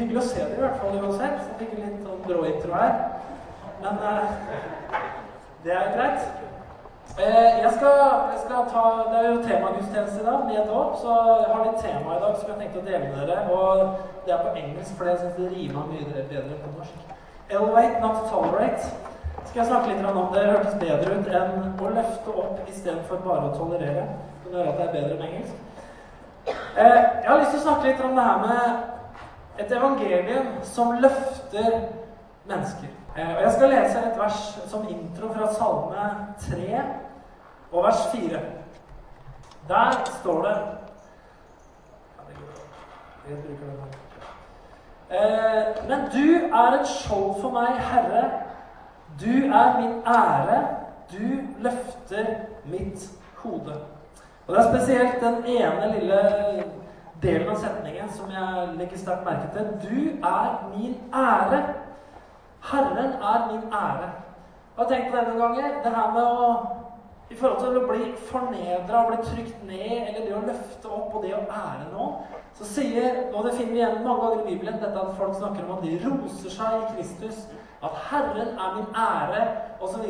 Hyggelig å se dere i hvert fall uansett. Jeg fikk litt sånn brå intro her. Men eh, det er greit. Eh, jeg, skal, jeg skal ta, Det er jo temagudstjeneste i dag, med dåp, så jeg har litt tema i dag som jeg tenkte å dele med dere. Og det er på engelsk, for jeg syns det rimer mye bedre på norsk. Elevate, not tolerate. Skal jeg snakke litt om? Det hørtes bedre ut enn å løfte opp istedenfor bare å tolerere. Kan høre at det er bedre med engelsk. Eh, jeg har lyst til å snakke litt om det her med et evangelium som løfter mennesker. Eh, og Jeg skal lese et vers som intro fra Salme 3 og vers 4. Der står det eh, Men du er et skjold for meg, Herre. Du er min ære. Du løfter mitt hode. Og Det er spesielt den ene lille delen av setningen som jeg legger sterkt merke til. Du er min ære. Herren er min ære. Jeg har tenkt på det noen. Det her med å I forhold til å bli fornedra bli trykt ned, eller det å løfte opp og det å ære noen, så sier Og det finner vi igjen mange ganger i Bibelen, dette at folk snakker om at de roser seg i Kristus. At Herren er min ære, osv. Og, så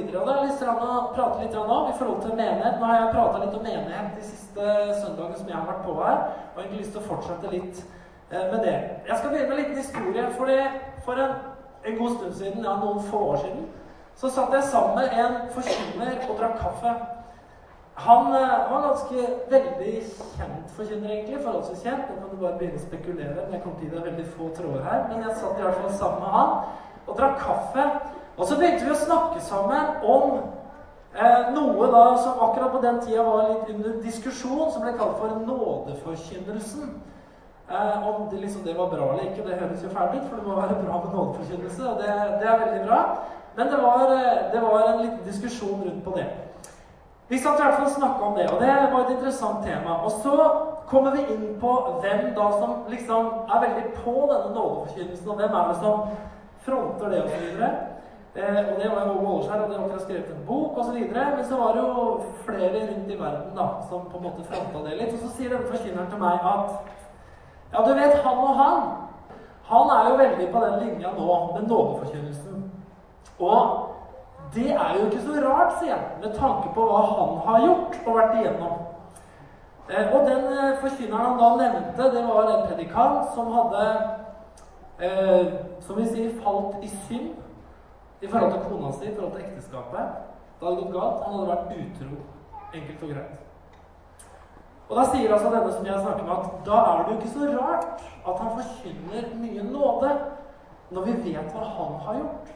litt til å prate litt om i forhold til menighet. Nå har jeg prata litt om menighet de siste søndagene som jeg har vært på her. Og jeg har lyst til å fortsette litt eh, med det. Jeg skal begynne med en liten historie. For, for en, en, god stund siden, ja, noen få år siden, så satt jeg sammen med en forkynner og drakk kaffe. Han uh, var ganske veldig kjent forkynner, egentlig. Forholdsvis kjent. Nå kan du bare begynne å spekulere. Men jeg kommer til det er veldig få tråder her. Men jeg satt i hvert fall sammen med han og drakk kaffe. Og så begynte vi å snakke sammen om eh, noe da som akkurat på den tida var litt under diskusjon, som ble kalt for nådeforkynnelsen. Eh, om det, liksom, det var bra eller ikke, det høres jo fælt ut, for det må være bra med nådeforkynnelse, og det, det, er veldig bra. Men det var, eh, det var en liten diskusjon rundt på det. Vi satt i hvert fall snakke om det, og det var et interessant tema. Og så kommer vi inn på hvem da som liksom er veldig på denne nådeforkynnelsen, og hvem er det som fronter det osv. Eh, og det var jo Åge Åleskjær, og de har akkurat skrevet en bok osv. Men så var det jo flere rundt i verden da, som på en måte fronta det litt. Og så sier denne forkynneren til meg at ja, du vet, han og han Han er jo veldig på den linja nå med nådeforkynnelsen. Og det er jo ikke så rart, sier han, med tanke på hva han har gjort og vært igjennom. Eh, og den eh, forkynneren han da nevnte, det var en predikant som hadde eh, som vi sier, falt i synd i forhold til kona si, i forhold til ekteskapet. Det hadde gått galt. Han hadde vært utro. Enkelt og greit. Og Da sier altså denne som jeg snakker med, at da er det jo ikke så rart at han forkynner mye nåde når vi vet hva han har gjort.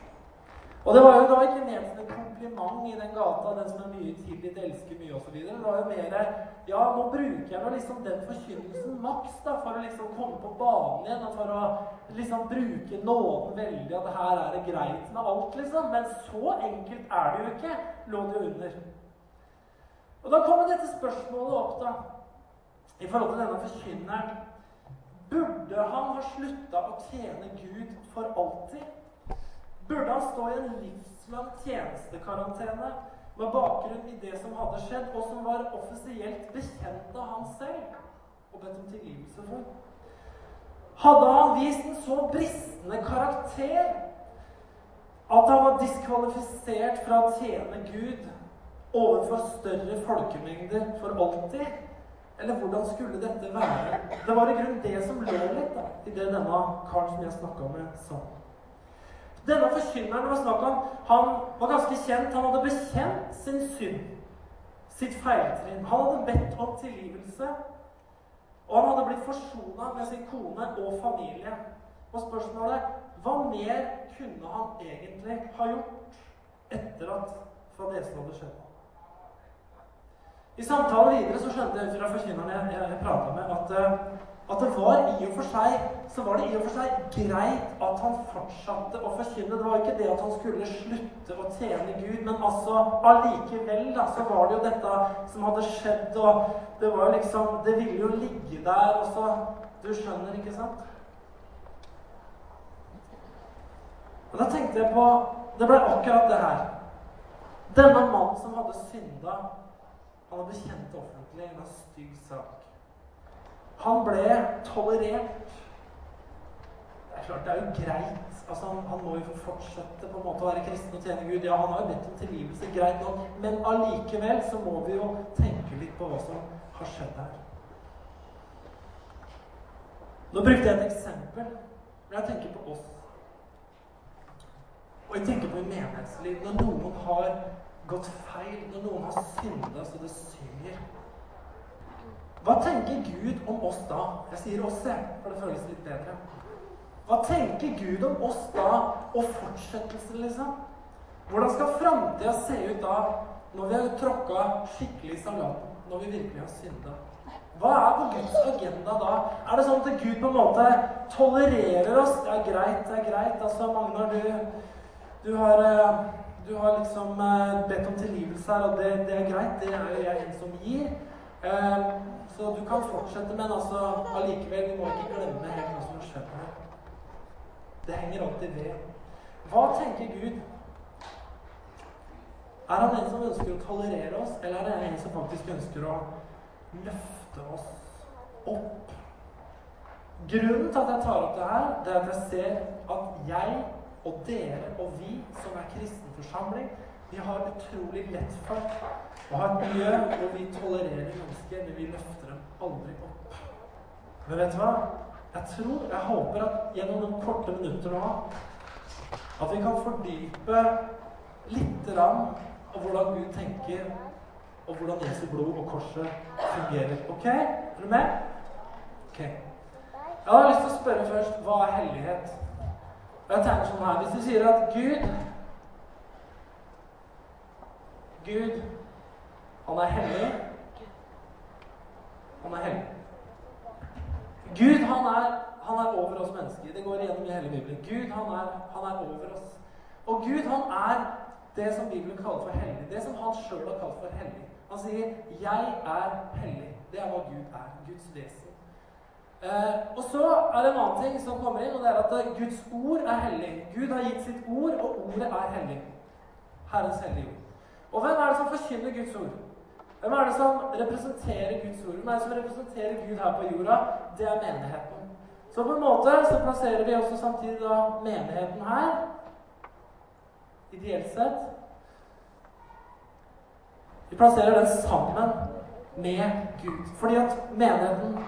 Og det var jo da ikke ment som kompliment i den gata, den som er mye tilgitt, elsker mye osv. Det var jo mer Ja, nå bruker jeg nå liksom den forkynnelsen maks da, for å liksom komme på banen igjen. Og for å liksom bruke nåden veldig, at her er det greit med alt, liksom. Men så enkelt er det jo ikke, lå det under. Og da kommer dette spørsmålet opp, da, i forhold til denne forkynneren. Burde han ha slutta å tjene Gud for alltid? Burde han stå i en livslang tjenestekarantene med bakgrunn i det som hadde skjedd, og som var offisielt bekjent av han selv og bedt om tilgivelse for. Hadde han vist en så bristende karakter at han var diskvalifisert fra å tjene Gud overfor større folkemengder for alltid? Eller hvordan skulle dette være? Det var i grunnen det som lå litt da, i det denne karen som jeg snakka med, sa. Denne forkynneren var snakk om, han var ganske kjent. Han hadde bekjent sin synd, sitt feiltrinn. Han hadde bedt om tilgivelse. Og han hadde blitt forsona med sin kone og familie. Og spørsmålet hva mer kunne han egentlig ha gjort etter at fadesen hadde skjedd? I samtalen videre så skjønte jeg ut fra forkynneren jeg, jeg, prata med, at uh, at det var i og for seg så var det i og for seg greit at han fortsatte å forkynne. Det var ikke det at han skulle slutte å tjene Gud, men altså allikevel da, så var det jo dette som hadde skjedd, og det var jo liksom Det ville jo ligge der, og så Du skjønner, ikke sant? Og da tenkte jeg på Det ble akkurat det her. Denne mannen som hadde synda, han hadde bekjent offentlig en stygg sak. Han ble tolerert. Det er klart, det er jo greit. Altså, han, han, må jo fortsette på en måte å være kristen og tjene Gud. Ja, han har jo bedt om tilgivelse, greit nok. Men allikevel så må vi jo tenke litt på hva som har skjedd her. Nå brukte jeg et eksempel, men jeg tenker på oss. Og jeg tenker på i menighetsliv. Når noen har gått feil, når noen har synda så det synger Hva tenker Gud om oss da? Jeg sier oss, jeg, for det føles litt bedre. Hva tenker Gud om oss da, og fortsettelsen, liksom? Hvordan skal framtida se ut da, når vi har tråkka skikkelig i salaten? Når vi virkelig har synda? Hva er på Guds agenda da? Er det sånn at Gud på en måte tolererer oss? Det er greit, det er greit. Altså, Magnar, du, du, har, eh, du har liksom eh, bedt om tilgivelse her, og det, det, er greit. Det er jo jeg en som gir. Eh, så du kan fortsette, men altså allikevel, vi må ikke glemme helt hva som her. Det henger alltid ved. Hva tenker Gud? Er han en som ønsker å tolerere oss, eller er det en som faktisk ønsker å løfte oss opp? Grunnen til at jeg tar opp det her, det er at jeg ser at jeg og dere og vi som er kristen forsamling, vi har utrolig lett for å ha et miljø hvor vi tolererer mennesker, men vi løfter dem aldri opp. Men vet du hva? Jeg tror, jeg håper at gjennom noen korte minutter nå at vi kan fordype grann av hvordan Gud tenker, og hvordan Jesu blod og korset fungerer. Ok? Er du med? Ok. Jeg har lyst til å spørre først hva er hellighet? Jeg tenker sånn her Hvis du sier at Gud Gud, han er hellig. Han er hellig. Gud han er, han er, over oss mennesker. Det går igjennom i hele Bibelen. Gud han er, han er, over oss. Og Gud han er det som Bibelen kaller for hellig. Det som han sjøl har kalt for hellig. Han sier 'Jeg er hellig'. Det er hva Gud er. Guds vesen. Eh, og så er det en annen ting som kommer inn, og det er at Guds ord er hellig. Gud har gitt sitt ord, og ordet er hellig. Herrens hellige ord. Og hvem er det som forkynner Guds ord? Hvem er det som representerer Guds ord? Hvem er det som representerer Gud her på jorda? Det er menigheten. Så på en måte så plasserer vi også samtidig da menigheten her, ideelt sett. Vi plasserer den sammen med Gud. Fordi at menigheten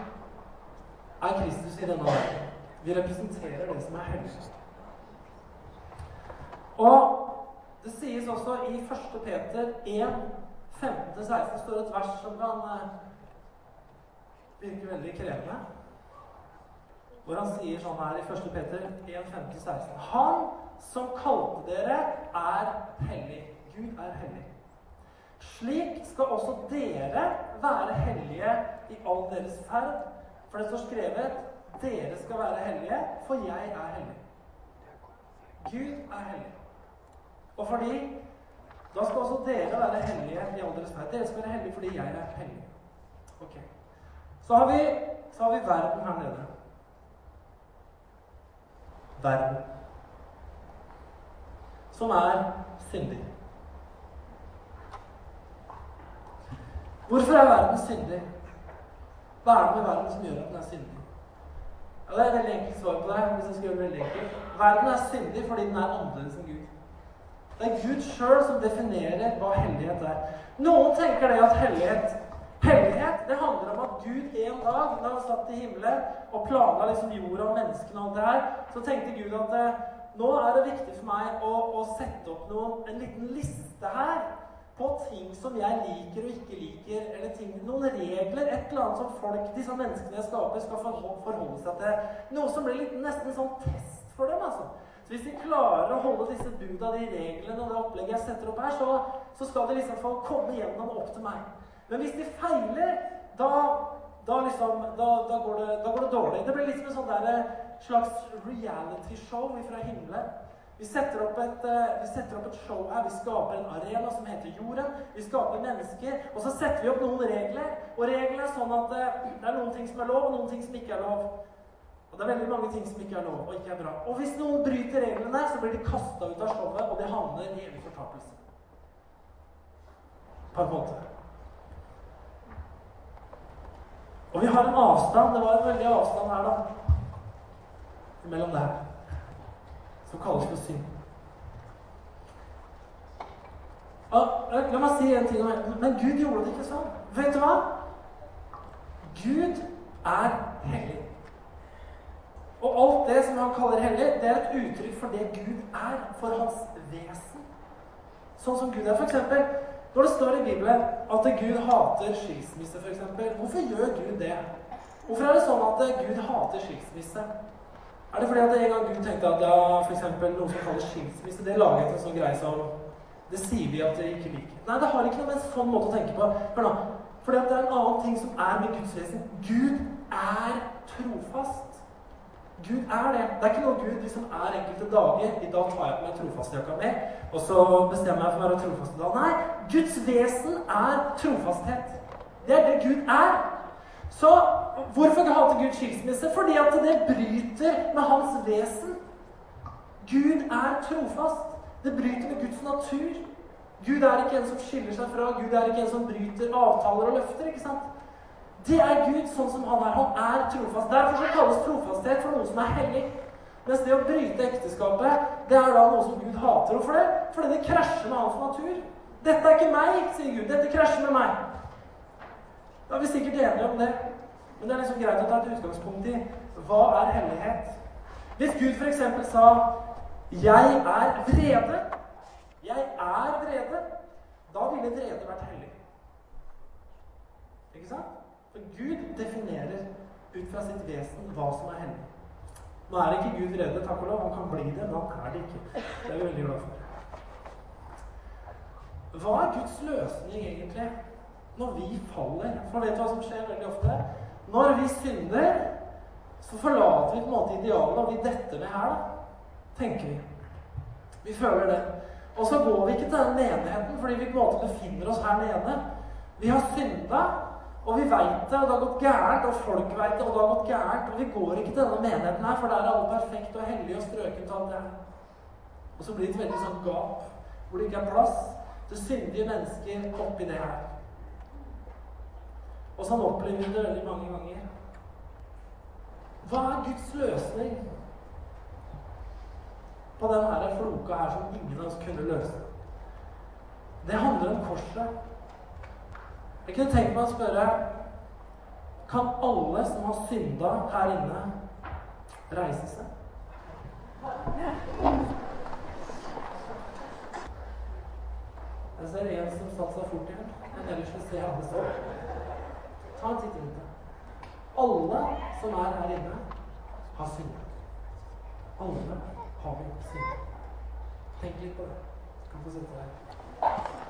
er Kristus i denne verden. Vi representerer det som er hellig. Og det sies også i 1. Peter 1 15-16 står et vers som kan uh, virke veldig krevende. Hvor han sier sånn her i 1. Peter 1, 15-16 Han som kalte dere, er hellig. Gud er hellig. Slik skal også dere være hellige i all deres ferd. For det står skrevet dere skal være hellige, for jeg er hellig. Gud er hellig. Og fordi da skal også dere være hellige i all deres. Dere skal være hellige fordi jeg er hellig. Ok. Så har vi, så har vi verden her nede. Verden. Som er syndig. Hvorfor er verden syndig? Hva er det med verden som gjør at den er syndig? Ja, det er et veldig enkelt svar på det. hvis jeg skal gjøre det veldig enkelt. Verden er syndig fordi den er annerledes enn Gud. Det er Gud sjøl som definerer hva hellighet er. Noen tenker det at hellighet Hellighet det handler om at Gud en dag, da han satt i himmelen og planla liksom jorda og menneskene og alt det her, så tenkte Gud at eh, nå er det viktig for meg å, å sette opp noen, en liten liste her på ting som jeg liker og ikke liker, eller ting, noen regler, et eller annet som folk, disse menneskene jeg skaper, skal forholde seg til. Noe som blir litt, nesten en sånn test for dem. altså. Så hvis de klarer å holde disse buda, de reglene og det opplegget jeg setter opp her, så, så skal de liksom få komme gjennom opp til meg. Men hvis de feiler, da, da, liksom, da, da, går det, da, går det, dårlig. Det blir liksom en sånn der, eh, slags reality-show fra himmelen. Vi setter, et, eh, vi setter, opp et, show her. Vi skaper en arena som heter Jorden. Vi skaper mennesker. Og så setter vi opp noen regler. Og reglene er sånn at eh, det er noen ting som er lov, og noen ting som ikke er lov. Og det er veldig mange ting som ikke er lov og ikke er bra. Og hvis noen bryter reglene, så blir de kasta ut av showet, og de havner i evig fortapelse. På en måte. Og vi har en avstand. Det var en veldig avstand her, da. mellom det her, som kalles for synd. La meg si en ting om det. Men Gud gjorde det ikke sånn. Vet du hva? Gud er hellig. Og alt det som han kaller hellig, det er et uttrykk for det Gud er, for hans vesen. Sånn som Gud er, f.eks. Når det står i Bibelen at Gud hater skilsmisse, f.eks., hvorfor gjør Gud det? Hvorfor er det sånn at Gud hater skilsmisse? Er det fordi at en gang Gud tenkte at ja, f.eks. noe som kalles skilsmisse, det laget en sånn greie som Det sier vi at det ikke liker. Nei, det har ikke noe med en sånn måte å tenke på. Hør nå. Fordi at det er en annen ting som er med Guds vesen. Gud er trofast. Gud er det. Det er ikke noe Gud liksom er enkelte dager. I dag tar jeg på meg trofastjakka mi, og så bestemmer jeg for å være trofast i dag. Nei, Guds vesen er trofasthet. Det er det Gud er. Så hvorfor hater Gud skilsmisse? Fordi at det bryter med hans vesen. Gud er trofast. Det bryter med Guds natur. Gud er ikke en som skiller seg fra. Gud er ikke en som bryter avtaler og løfter. ikke sant? Det er Gud sånn som han er. Han er trofast. Derfor så kalles trofasthet for noe som er hellig. Mens det å bryte ekteskapet, det er da noe som Gud hater. Hvorfor det? Fordi det krasjer med hans natur. Dette er ikke meg, sier Gud. Dette krasjer med meg. Da er vi sikkert enige om det. Men det er liksom greit å ta et utgangspunkt i hva er hellighet. Hvis Gud f.eks. sa 'Jeg er vrede', 'Jeg er vrede', da ville vrede vært hellig. Ikke sant? For Gud definerer ut fra sitt vesen hva som er hellig. Nå er ikke Gud vrede, takk og lov. Han kan bli det, men han er det ikke. Det er vi veldig glad for. Hva er Guds løsning egentlig når vi faller? For vet du hva som skjer veldig ofte? Når vi synder, så forlater vi på en måte idealet, og vi detter ned her, da. Tenker vi. Vi føler det. Og så går vi ikke til den enigheten fordi vi på en måte befinner oss her nede. Vi har synda, og vi veit det, og det har gått gærent, og folk veit det, og det har gått gærent. Og vi går ikke til denne menigheten her, for der er alle perfekt og hellig og strøkent og alt det Og så blir det et veldig sånn gap hvor det ikke er plass til syndige mennesker oppi det her. Og sånn opplever vi det veldig mange ganger. Hva er Guds løsning på denne floka her som ingen av oss kunne løse? Det handler om korset. Jeg kunne tenkt meg å spørre Kan alle som har synda her inne, reise seg? Jeg ser en som satte seg fort igjen. Men ellers vil se alle stå. Ta en titt rundt deg. Alle som er her inne, har synda. Alle har vi synda. Tenk litt på det. Du kan få sitte der.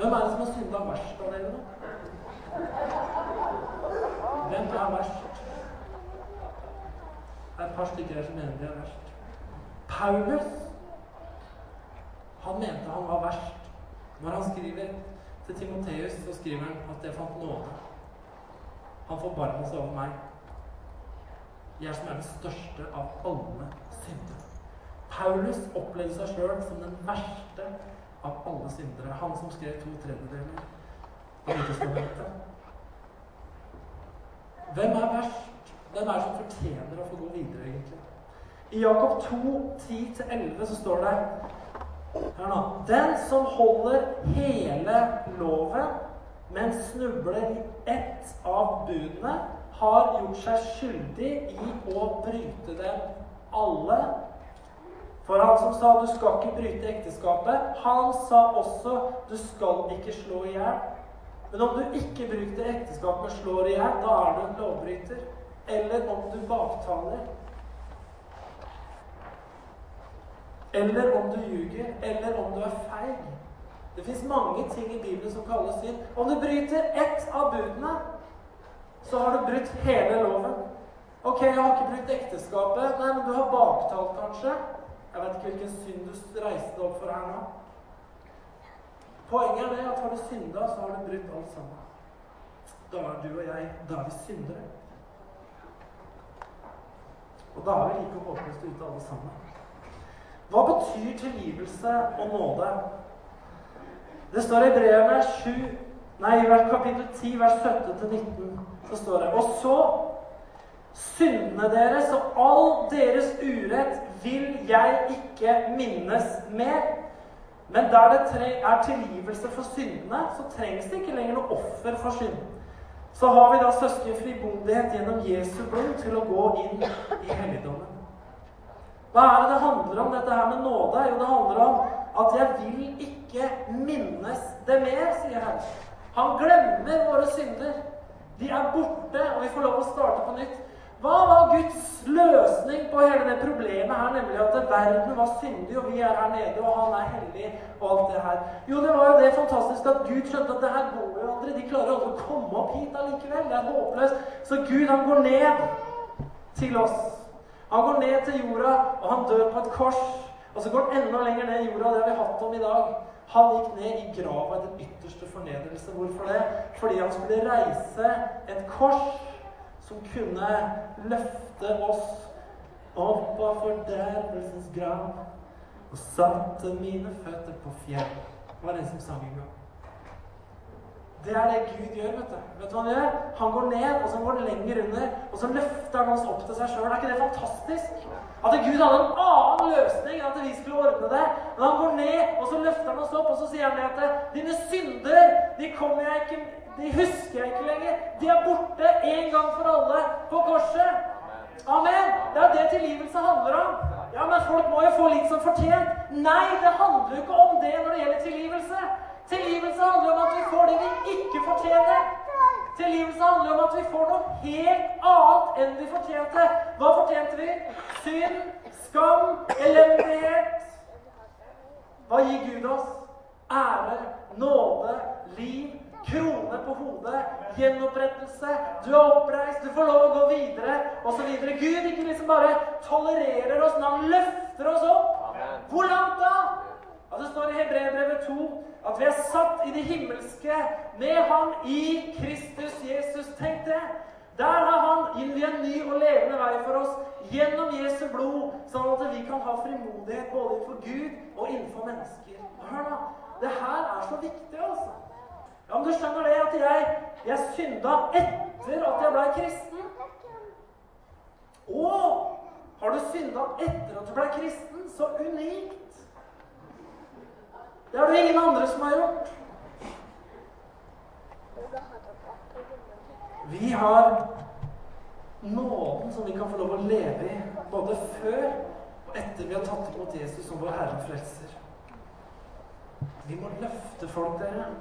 Hvem er det som har synda verst av dere, da? Hvem er verst? Det er et par stykker her som mener de er verst. Paulus han mente han var verst. Når han skriver til Timoteus, så skriver han at jeg fant nåde. Han forbarma seg over meg. Jeg som er den største av alle syndere. Paulus opplevde seg sjøl som den verste av alle syndere. Han som skrev to tredjedeler av Nytestamentet. Hvem er verst? Hvem er det som fortjener å få gå videre, egentlig? I Jakob 2, 10-11 så står det Hør nå. Den som holder hele loven, men snubler i ett av budene, har gjort seg skyldig i å bryte dem alle for han som sa 'du skal ikke bryte ekteskapet', han sa også 'du skal ikke slå i hjel'. Men om du ikke bryter ekteskapet og slår i hjel, da er du en lovbryter. Eller om du baktaler. Eller om du ljuger. Eller om du er feig. Det fins mange ting i Bibelen som kalles synd. Om du bryter ett av budene, så har du brutt hele loven. Ok, jeg har ikke brutt ekteskapet. Nei, men du har baktalt, kanskje. Jeg vet ikke hvilken synd du reiste deg opp for her nå. Poenget er det at har du synda, så har du brutt alt sammen. Da er du og jeg da er vi syndere. Og da er vi like håpløst ute alle sammen. Hva betyr tilgivelse og nåde? Det står i brevene 7, nei, i kapittel 10, vers 17-19. så står det Og så syndene deres og all deres urett vil jeg ikke minnes mer. Men der det er tilgivelse for syndene, så trengs det ikke lenger noe offer for synd. Så har vi da søskenfri bondighet gjennom Jesu blod til å gå inn i helligdommen. Hva er det det handler om, dette her med nåde? Jo, det handler om at jeg vil ikke minnes det mer, sier Herren. Han glemmer våre synder. De er borte, og vi får lov å starte på nytt. Hva var Guds løsning på hele det problemet her, nemlig at verden var syndig, og vi er her nede, og han er hellig, og alt det her? Jo, det var jo det fantastiske at Gud skjønte at det her går jo aldri. De klarer aldri å komme opp hit allikevel. Det er håpløst. Så Gud, han går ned til oss. Han går ned til jorda, og han dør på et kors. Og så går han enda lenger ned i jorda. Det har vi hatt om i dag. Han gikk ned i grava i den ytterste fornedrelse. Hvorfor det? Fordi han skulle reise et kors som kunne løfte oss opp av fordervelsens grav og satte mine føtter på fjell. Det var det som sang en gang. Det er det Gud gjør. Vet du Vet du hva han gjør? Han går ned, og så går han lenger under. Og så løfter han oss opp til seg sjøl. Er ikke det fantastisk? At Gud hadde en annen løsning enn at vi skulle ordne det. Men han går ned, og så løfter han oss opp, og så sier han det at dine synder, de kommer jeg ikke De husker jeg ikke lenger. De er borte en gang for alle på korset. Amen. Det er det tilgivelse handler om. Ja, men folk må jo få litt som fortjent. Nei, det handler jo ikke om det når det gjelder tilgivelse. Tilgivelse handler om at vi får det vi ikke fortjener. Tilgivelse handler om at vi får noe helt annet enn vi fortjente. Hva fortjente vi? Synd, skam, elendighet. Hva gir Gud oss? Ære, nåde, liv, krone på hodet, gjenopprettelse. Du er oppreist, du får lov å gå videre, osv. Gud ikke liksom bare tolererer oss, men han løfter oss opp. Hvor langt da? Ja, det står i Hebreerbrevet 2 at vi er satt i det himmelske med ham i Kristus Jesus. Tenk det! Der har han innviet en ny og levende vei for oss gjennom Jesu blod, sånn at vi kan ha frimodighet både innenfor Gud og innenfor mennesker. Hør da, Det her er så viktig, altså. Ja, men du skjønner det at jeg, jeg synda etter at jeg ble kristen? Å! Har du synda etter at du ble kristen? Så unikt! Det er det ingen andre som har gjort. Vi har nåden som vi kan få lov å leve i både før og etter vi har tatt imot Jesus som vår Herre frelser. Vi må løfte folk, dere.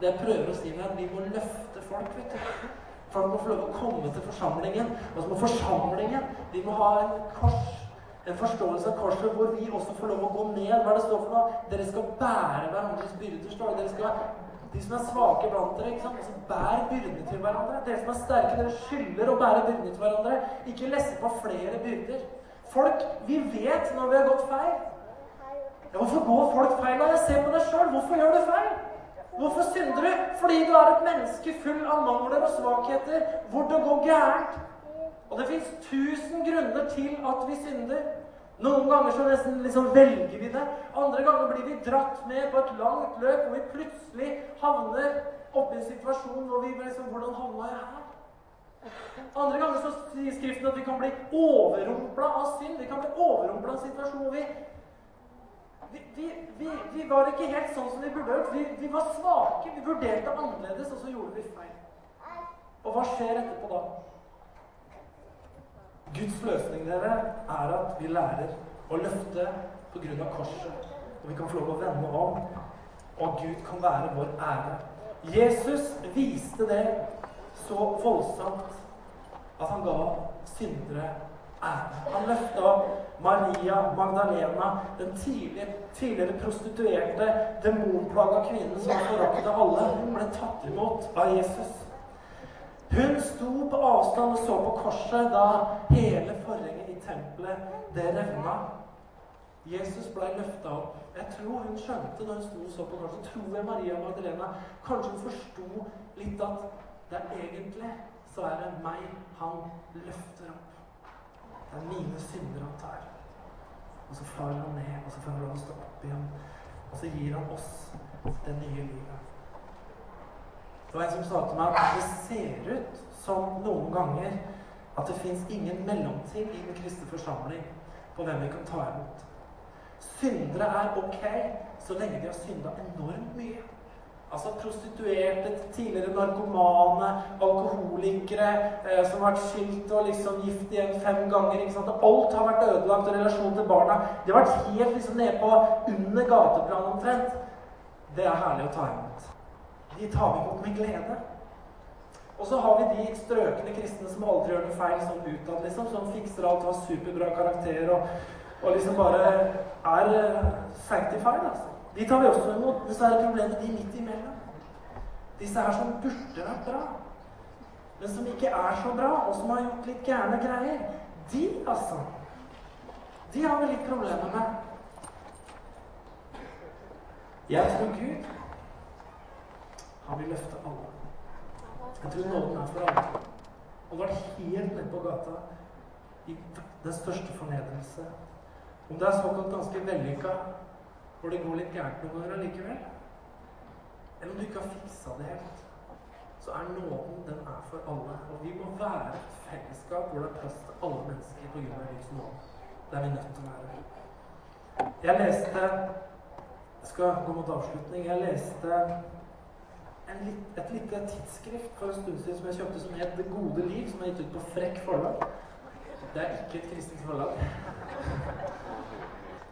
Det jeg prøver å si med at vi må løfte folk. vet du. Folk må få lov å komme til forsamlingen. Og så må forsamlingen Vi må ha en kors en forståelse av korset hvor vi også får lov å gå ned. Hva er det står for noe? Dere skal bære hverandres byrder. står det. Dere skal, de som er svake blant dere, ikke sant? Altså, bær byrdene til hverandre. Dere som er sterke, dere skylder å bære byrdene til hverandre. Ikke lesse på flere byrder. Folk, vi vet når vi har gått feil. Ja, hvorfor går folk feil? da? jeg ser på deg sjøl, hvorfor gjør du feil? Hvorfor synder du? Fordi du er et menneske full av mangler og svakheter, hvor det går gærent. Og det fins tusen grunner til at vi synder. Noen ganger så nesten liksom velger vi det. Andre ganger blir vi dratt med på et langt løp hvor vi plutselig havner oppe i en situasjon hvor vi liksom Hvordan havna jeg her? Andre ganger så sier Skriften at vi kan bli overrumpla av synd. Vi kan bli overrumpla av en situasjon hvor vi vi, vi, vi var ikke helt sånn som vi burde gjort. Vi, vi var svake. Vi vurderte annerledes, og så gjorde vi feil. Og hva skjer etterpå da? Guds løsning dere, er at vi lærer å løfte pga. korset. Og vi kan få lov å vende om, og Gud kan være vår ære. Jesus viste det så voldsomt at han ga syndere. Han løfta Maria Magdalena, den tidligere, prostituerte, demonplaga kvinnen som forakta alle. Ble tatt imot av Jesus. Hun sto på avstand og så på korset da hele forhenget i tempelet det revna. Jesus ble løfta opp. Jeg tror hun skjønte da hun sto og så på korset. tror jeg Maria Magdalena kanskje hun forsto litt at det er egentlig så er det meg han løfter opp. Det er mine synder han tar. Og så farer han ned, og så får han lov å stå opp igjen. Og så gir han oss det nye livet. Det var en som sa til meg at det ser ut som noen ganger at det fins ingen mellomting i den kristne forsamling på hvem vi kan ta imot. Syndere er ok så lenge de har synda enormt mye. Altså prostituerte, tidligere narkomane, alkoholikere eh, som har vært skilt og liksom gift igjen fem ganger. ikke sant? Alt har vært ødelagt, og relasjonen til barna De har vært helt liksom nede under gateplanen omtrent. Det er herlig å ta imot. De tar vi imot med glede. Og så har vi de strøkne kristne som aldri gjør noe feil sånn utad, liksom, som fikser alt, har superbra karakter og, og liksom bare er uh, sanctified. altså. De tar vi også imot. Er det problemet de midt imellom. Disse her som burde vært bra, men som ikke er så bra, og som har gjort litt gærne greier. De, altså. De har vi litt problemer med. Jeg tror Gud han vil løfte alle. Jeg tror nåden er for alle. Og vært helt nede på gata i den største fornedrelse. Om det er såkalt ganske vellykka, hvor det går litt gærent noen ganger allikevel, eller om du ikke har fiksa det helt, så er nåden den er for alle. Og vi må være et fellesskap hvor det er plass til alle mennesker på grunn av Guds nåde. Det er vi nødt til å være. Jeg leste Jeg skal gå mot avslutning. Jeg leste Litt, et lite tidsskrift for en stund siden som jeg kjøpte, som het Det gode liv, som er gitt ut på Frekk forlag. Det er ikke et kristent forlag.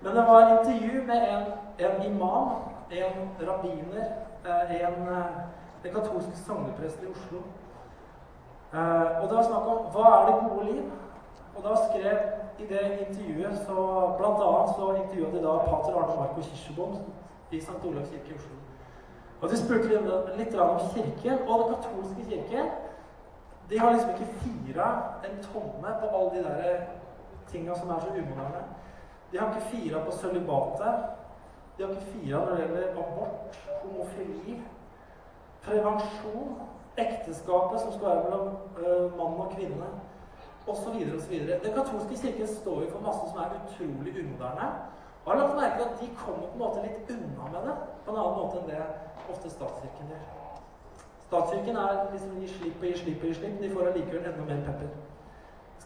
Men det var intervju med en, en imam, en rabbiner, en, en, katolsk sogneprest i Oslo. Eh, og det var snakk om hva er det gode liv? Og da skrev i det intervjuet så Blant annet så intervjuet de da pater Arne Marco Kirsebom i St. Olavs kirke i Oslo. Og de spurte litt om kirken. Og den katolske kirken de har liksom ikke fira en tomme på alle de der tinga som er så umoderne. De har ikke fira på sølibatet. De har ikke fira når det gjelder abort, homofili, prevensjon, ekteskapet som skal være mellom uh, mann og kvinne, osv. osv. Den katolske kirken står jo for masse som er utrolig umoderne. Og har lagt merke til at de kommer på en måte litt unna med det på en annen måte enn det ofte statskirken gjør. Statskirken er liksom gi slipp og gi slipp og gi slipp. De får allikevel enda mer pepper.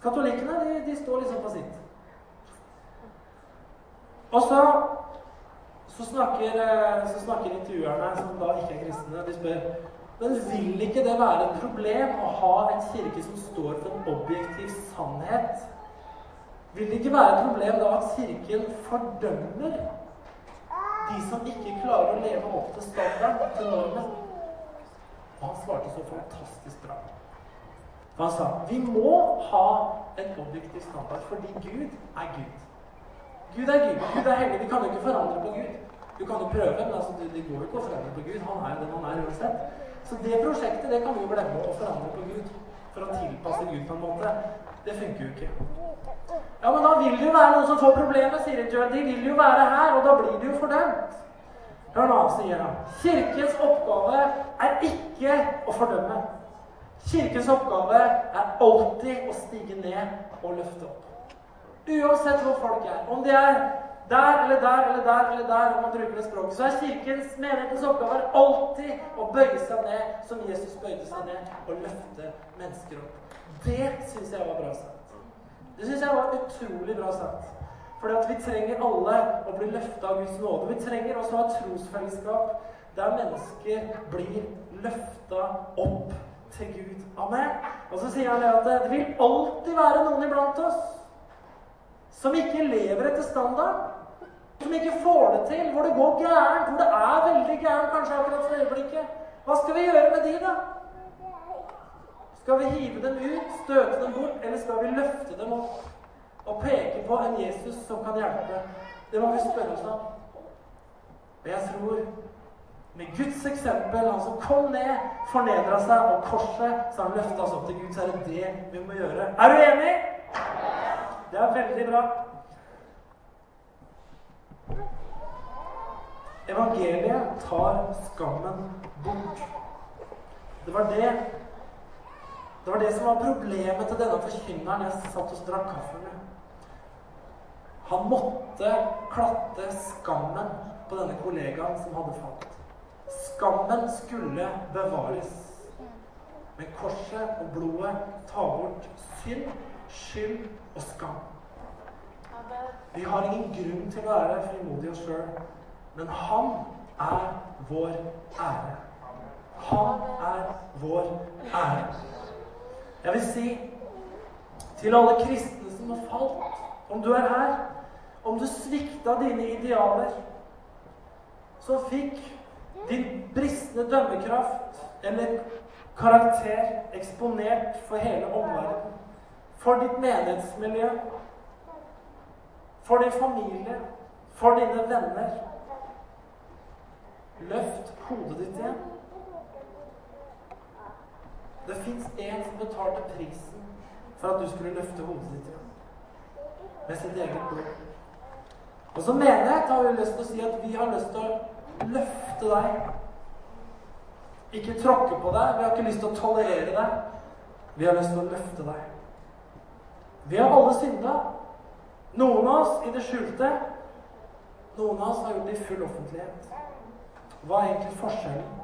Katolikkene de, de, står liksom på sitt. Og så, så, snakker, eh, så snakker intervjuerne, som da ikke er kristne, de spør men vil ikke det være et problem å ha en kirke som står for en objektiv sannhet? Vil det ikke være et problem da at Kirken fordømmer de som ikke klarer å leve opp til standarden, til normen. Og han svarte så fantastisk bra. For han sa vi må ha en objektiv standard fordi Gud er Gud. Gud er Gud. Gud er hellig. Vi kan jo ikke forandre på Gud. Du kan jo prøve, men altså, det, går jo ikke å forandre på Gud. Han er jo den han er uansett. Så det prosjektet det kan vi jo glemme å forandre på Gud. For å tilpasse Gud på en måte. Det funker jo ikke. Ja, men da vil det jo være noen som får problemet, sier Joel. De vil jo være her, og da blir det jo fordømt. Hør nå, sier han. Kirkens oppgave er ikke å fordømme. Kirkens oppgave er alltid å stige ned og løfte opp. Uansett hvor folk er. Om de er der eller der eller der eller der, om man bruker det språket, så er kirkens menighetens oppgave alltid å bøye seg ned som Jesus bøyde seg ned, og løfte mennesker opp. Det syns jeg var bra sagt. Det syns jeg var utrolig bra sagt. Fordi at vi trenger alle å bli løfta av Guds nåde. Vi trenger også å ha trosfellesskap der mennesker blir løfta opp til Gud. Amen. Og så sier han at det vil alltid være noen iblant oss som ikke lever etter standard. Som ikke får det til, hvor det går gærent, hvor det er veldig gærent kanskje akkurat for øyeblikket. Hva skal vi gjøre med de, da? Skal vi hive dem ut, støte dem bort, eller skal vi løfte dem opp og peke på en Jesus som kan hjelpe? Det må vi spørre oss om. Og jeg tror med Guds eksempel, han som kom ned, fornedra seg, og korset, så han løfta oss opp til Gud. Så er det det vi må gjøre. Er du enig? Det er veldig bra. Evangeliet tar skammen bort. Det var det det var det som var problemet til denne forkynneren jeg satt og drakk kaffe med. Han måtte klatte skammen på denne kollegaen som hadde falt. Skammen skulle bevares. Men korset og blodet tar bort synd, skyld og skam. Vi har ingen grunn til å være frimodige oss sjøl, men han er vår ære. Han er vår ære. Jeg vil si til alle kristne som har falt, om du er her, om du svikta dine idealer, så fikk din bristende dømmekraft eller karakter eksponert for hele omverdenen. For ditt menighetsmiljø, for din familie, for dine venner. Løft hodet ditt igjen. Det fins en som betalte prisen for at du skulle løfte hodet ditt igjen. Med sitt eget blod. Og som menighet har vi lyst til å si at vi har lyst til å løfte deg. Ikke tråkke på deg. Vi har ikke lyst til å tolerere deg. Vi har lyst til å løfte deg. Vi har alle synda. Noen av oss i det skjulte. Noen av oss har gjort det i full offentlighet. Hva er egentlig forskjellen?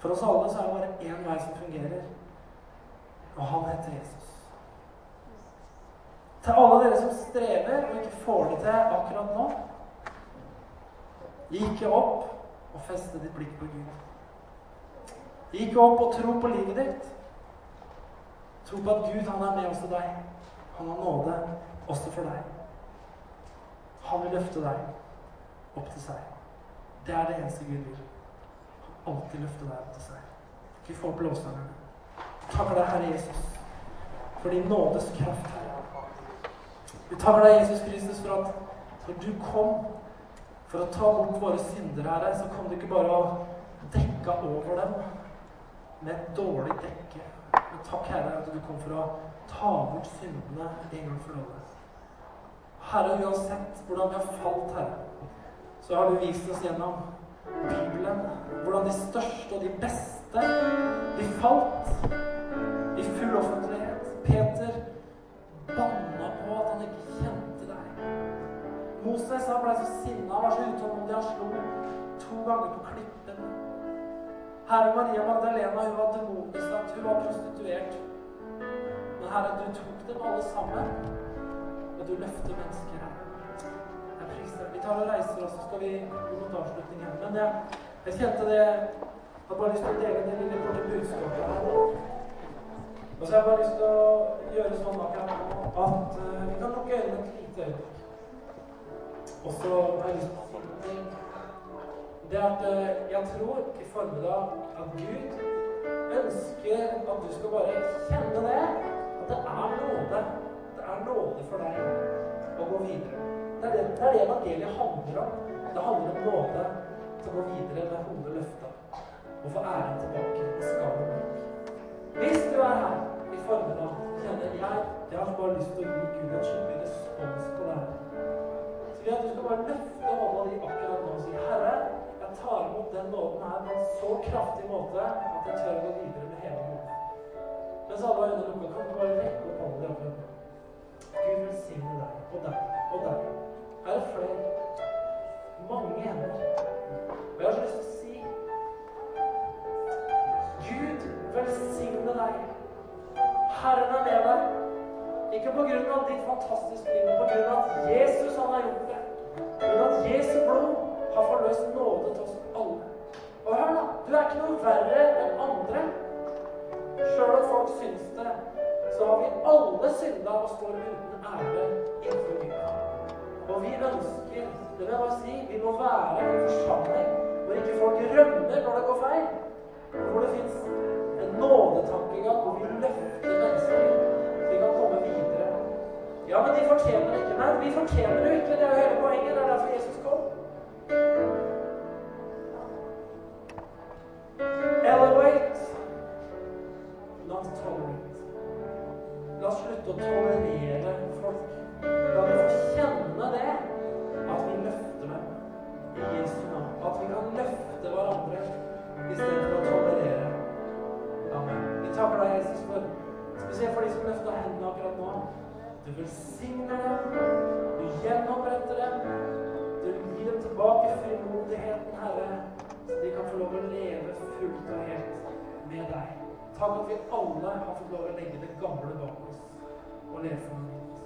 For oss alle så er det bare én vei som fungerer, og han heter Jesus. Til alle dere som strever og ikke får det til akkurat nå Gi ikke opp og feste ditt blikk på Gud. Gi ikke opp og tro på livet ditt. Tro på at Gud han er med også deg. Han har nåde også for deg. Han vil løfte deg opp til seg. Det er det eneste Gud vil. Han alltid løfte deg opp til seg. Vi får opp lovsangerne. Takker deg, Herre Jesus, for din nådes kraft, Herre. Vi takker deg, Jesus Kristus, for at når du kom for å ta bort våre synder, Herre, så kom du ikke bare og dekka over dem med et dårlig dekke. Men takk, Herre, at du kom for å ta bort syndene en gang for alle. Herre, uansett hvordan vi har falt, Herre, så har du vist oss gjennom Bibelen hvordan de største og de beste de falt i full offentlighet. Peter banna på at han ikke kjente deg. Moses han ble så sinna, var så utålmodig, han slo to ganger på klippen. Herre Maria Magdalena hun var demonbesatt, hun var prostituert. Men Herre, du tok dem alle sammen, og du løfter mennesker, Herre. Vi tar og reiser oss, så skal vi gå mot avslutning igjen. Men jeg, jeg kjente det Jeg har bare lyst til å dele det lille korte budskapet her. Og så har jeg bare lyst til å gjøre sånn akkurat nå at uh, vi kan lukke øynene et lite øyeblikk. Og så har jeg lyst til Det er at uh, jeg tror i formiddag at Gud ønsker at du skal bare kjenne det. At det er nåde. Det er nåde for deg å gå videre. Det er det, det er det evangeliet handler om. Det handler om nåde til å gå videre med hodet løfta og få æren tilbake og skammen vekk. Hvis du er her i formiddag kjenner jeg, jeg har bare lyst til å gi Gud en skikkelig respons på det her, så vil jeg at du skal bare løfte hånda di akkurat nå og si Herre, jeg tar imot den nåden her på en så kraftig måte at jeg tør å gå videre med hele hodet. Mens alle øynene lukka, kan du bare rekke opp hånden din nå. Gud velsigne deg og deg og deg. Her er flere. Mange hender. Og jeg har så lyst til å si Gud velsigne deg. Herren er med deg. Ikke på grunn av ditt fantastiske liv, men på grunn av at Jesus han har gjort det. Av at Jesu blod har forløst nåde til oss alle. Og hør da. du er ikke noe verre enn andre. Sjøl om folk syns det, så har vi alle synda og står uten ære innenfor Gud. Og vi ønsker, det vil jeg bare si, vi må være en forsamling hvor ikke folk rømmer når det går feil. Hvor det fins en nådetankegang hvor vi løfter mennesker så vi kan komme videre. Ja, men de fortjener det ikke. Nei, vi fortjener det ikke. Det er jo hele poenget. Det er derfor Jesus slutte å tolerere folk. La dem få kjenne det, at vi løfter dem i Jesu navn. At vi kan løfte hverandre istedenfor å tolerere. Amen. Vi takker deg, Jesus, for spesielt for de som løfter hendene akkurat nå. Du velsigner dem, du gjenoppretter dem, du gir dem tilbake frimodigheten, Herre, så de kan få lov å leve fullt og helt med deg. Takk at vi alle har fått lov å legge det gamle bak oss å lese noe nytt.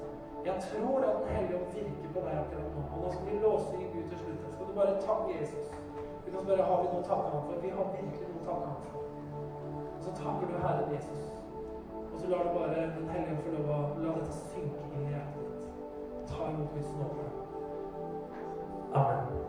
Jeg tror at Den hellige ånd virker på deg akkurat nå. Og nå skal vi låse i Gud til slutt. Skal du bare takke Jesus? Du kan spørre har vi noe å takke ham for. Vi har virkelig noe å takke ham for. Så takker du Herren Jesus. Og så lar du bare Den hellige ånd få lov å la dette synke inn i hjertet ditt. Ta imot Guds nåde. Amen.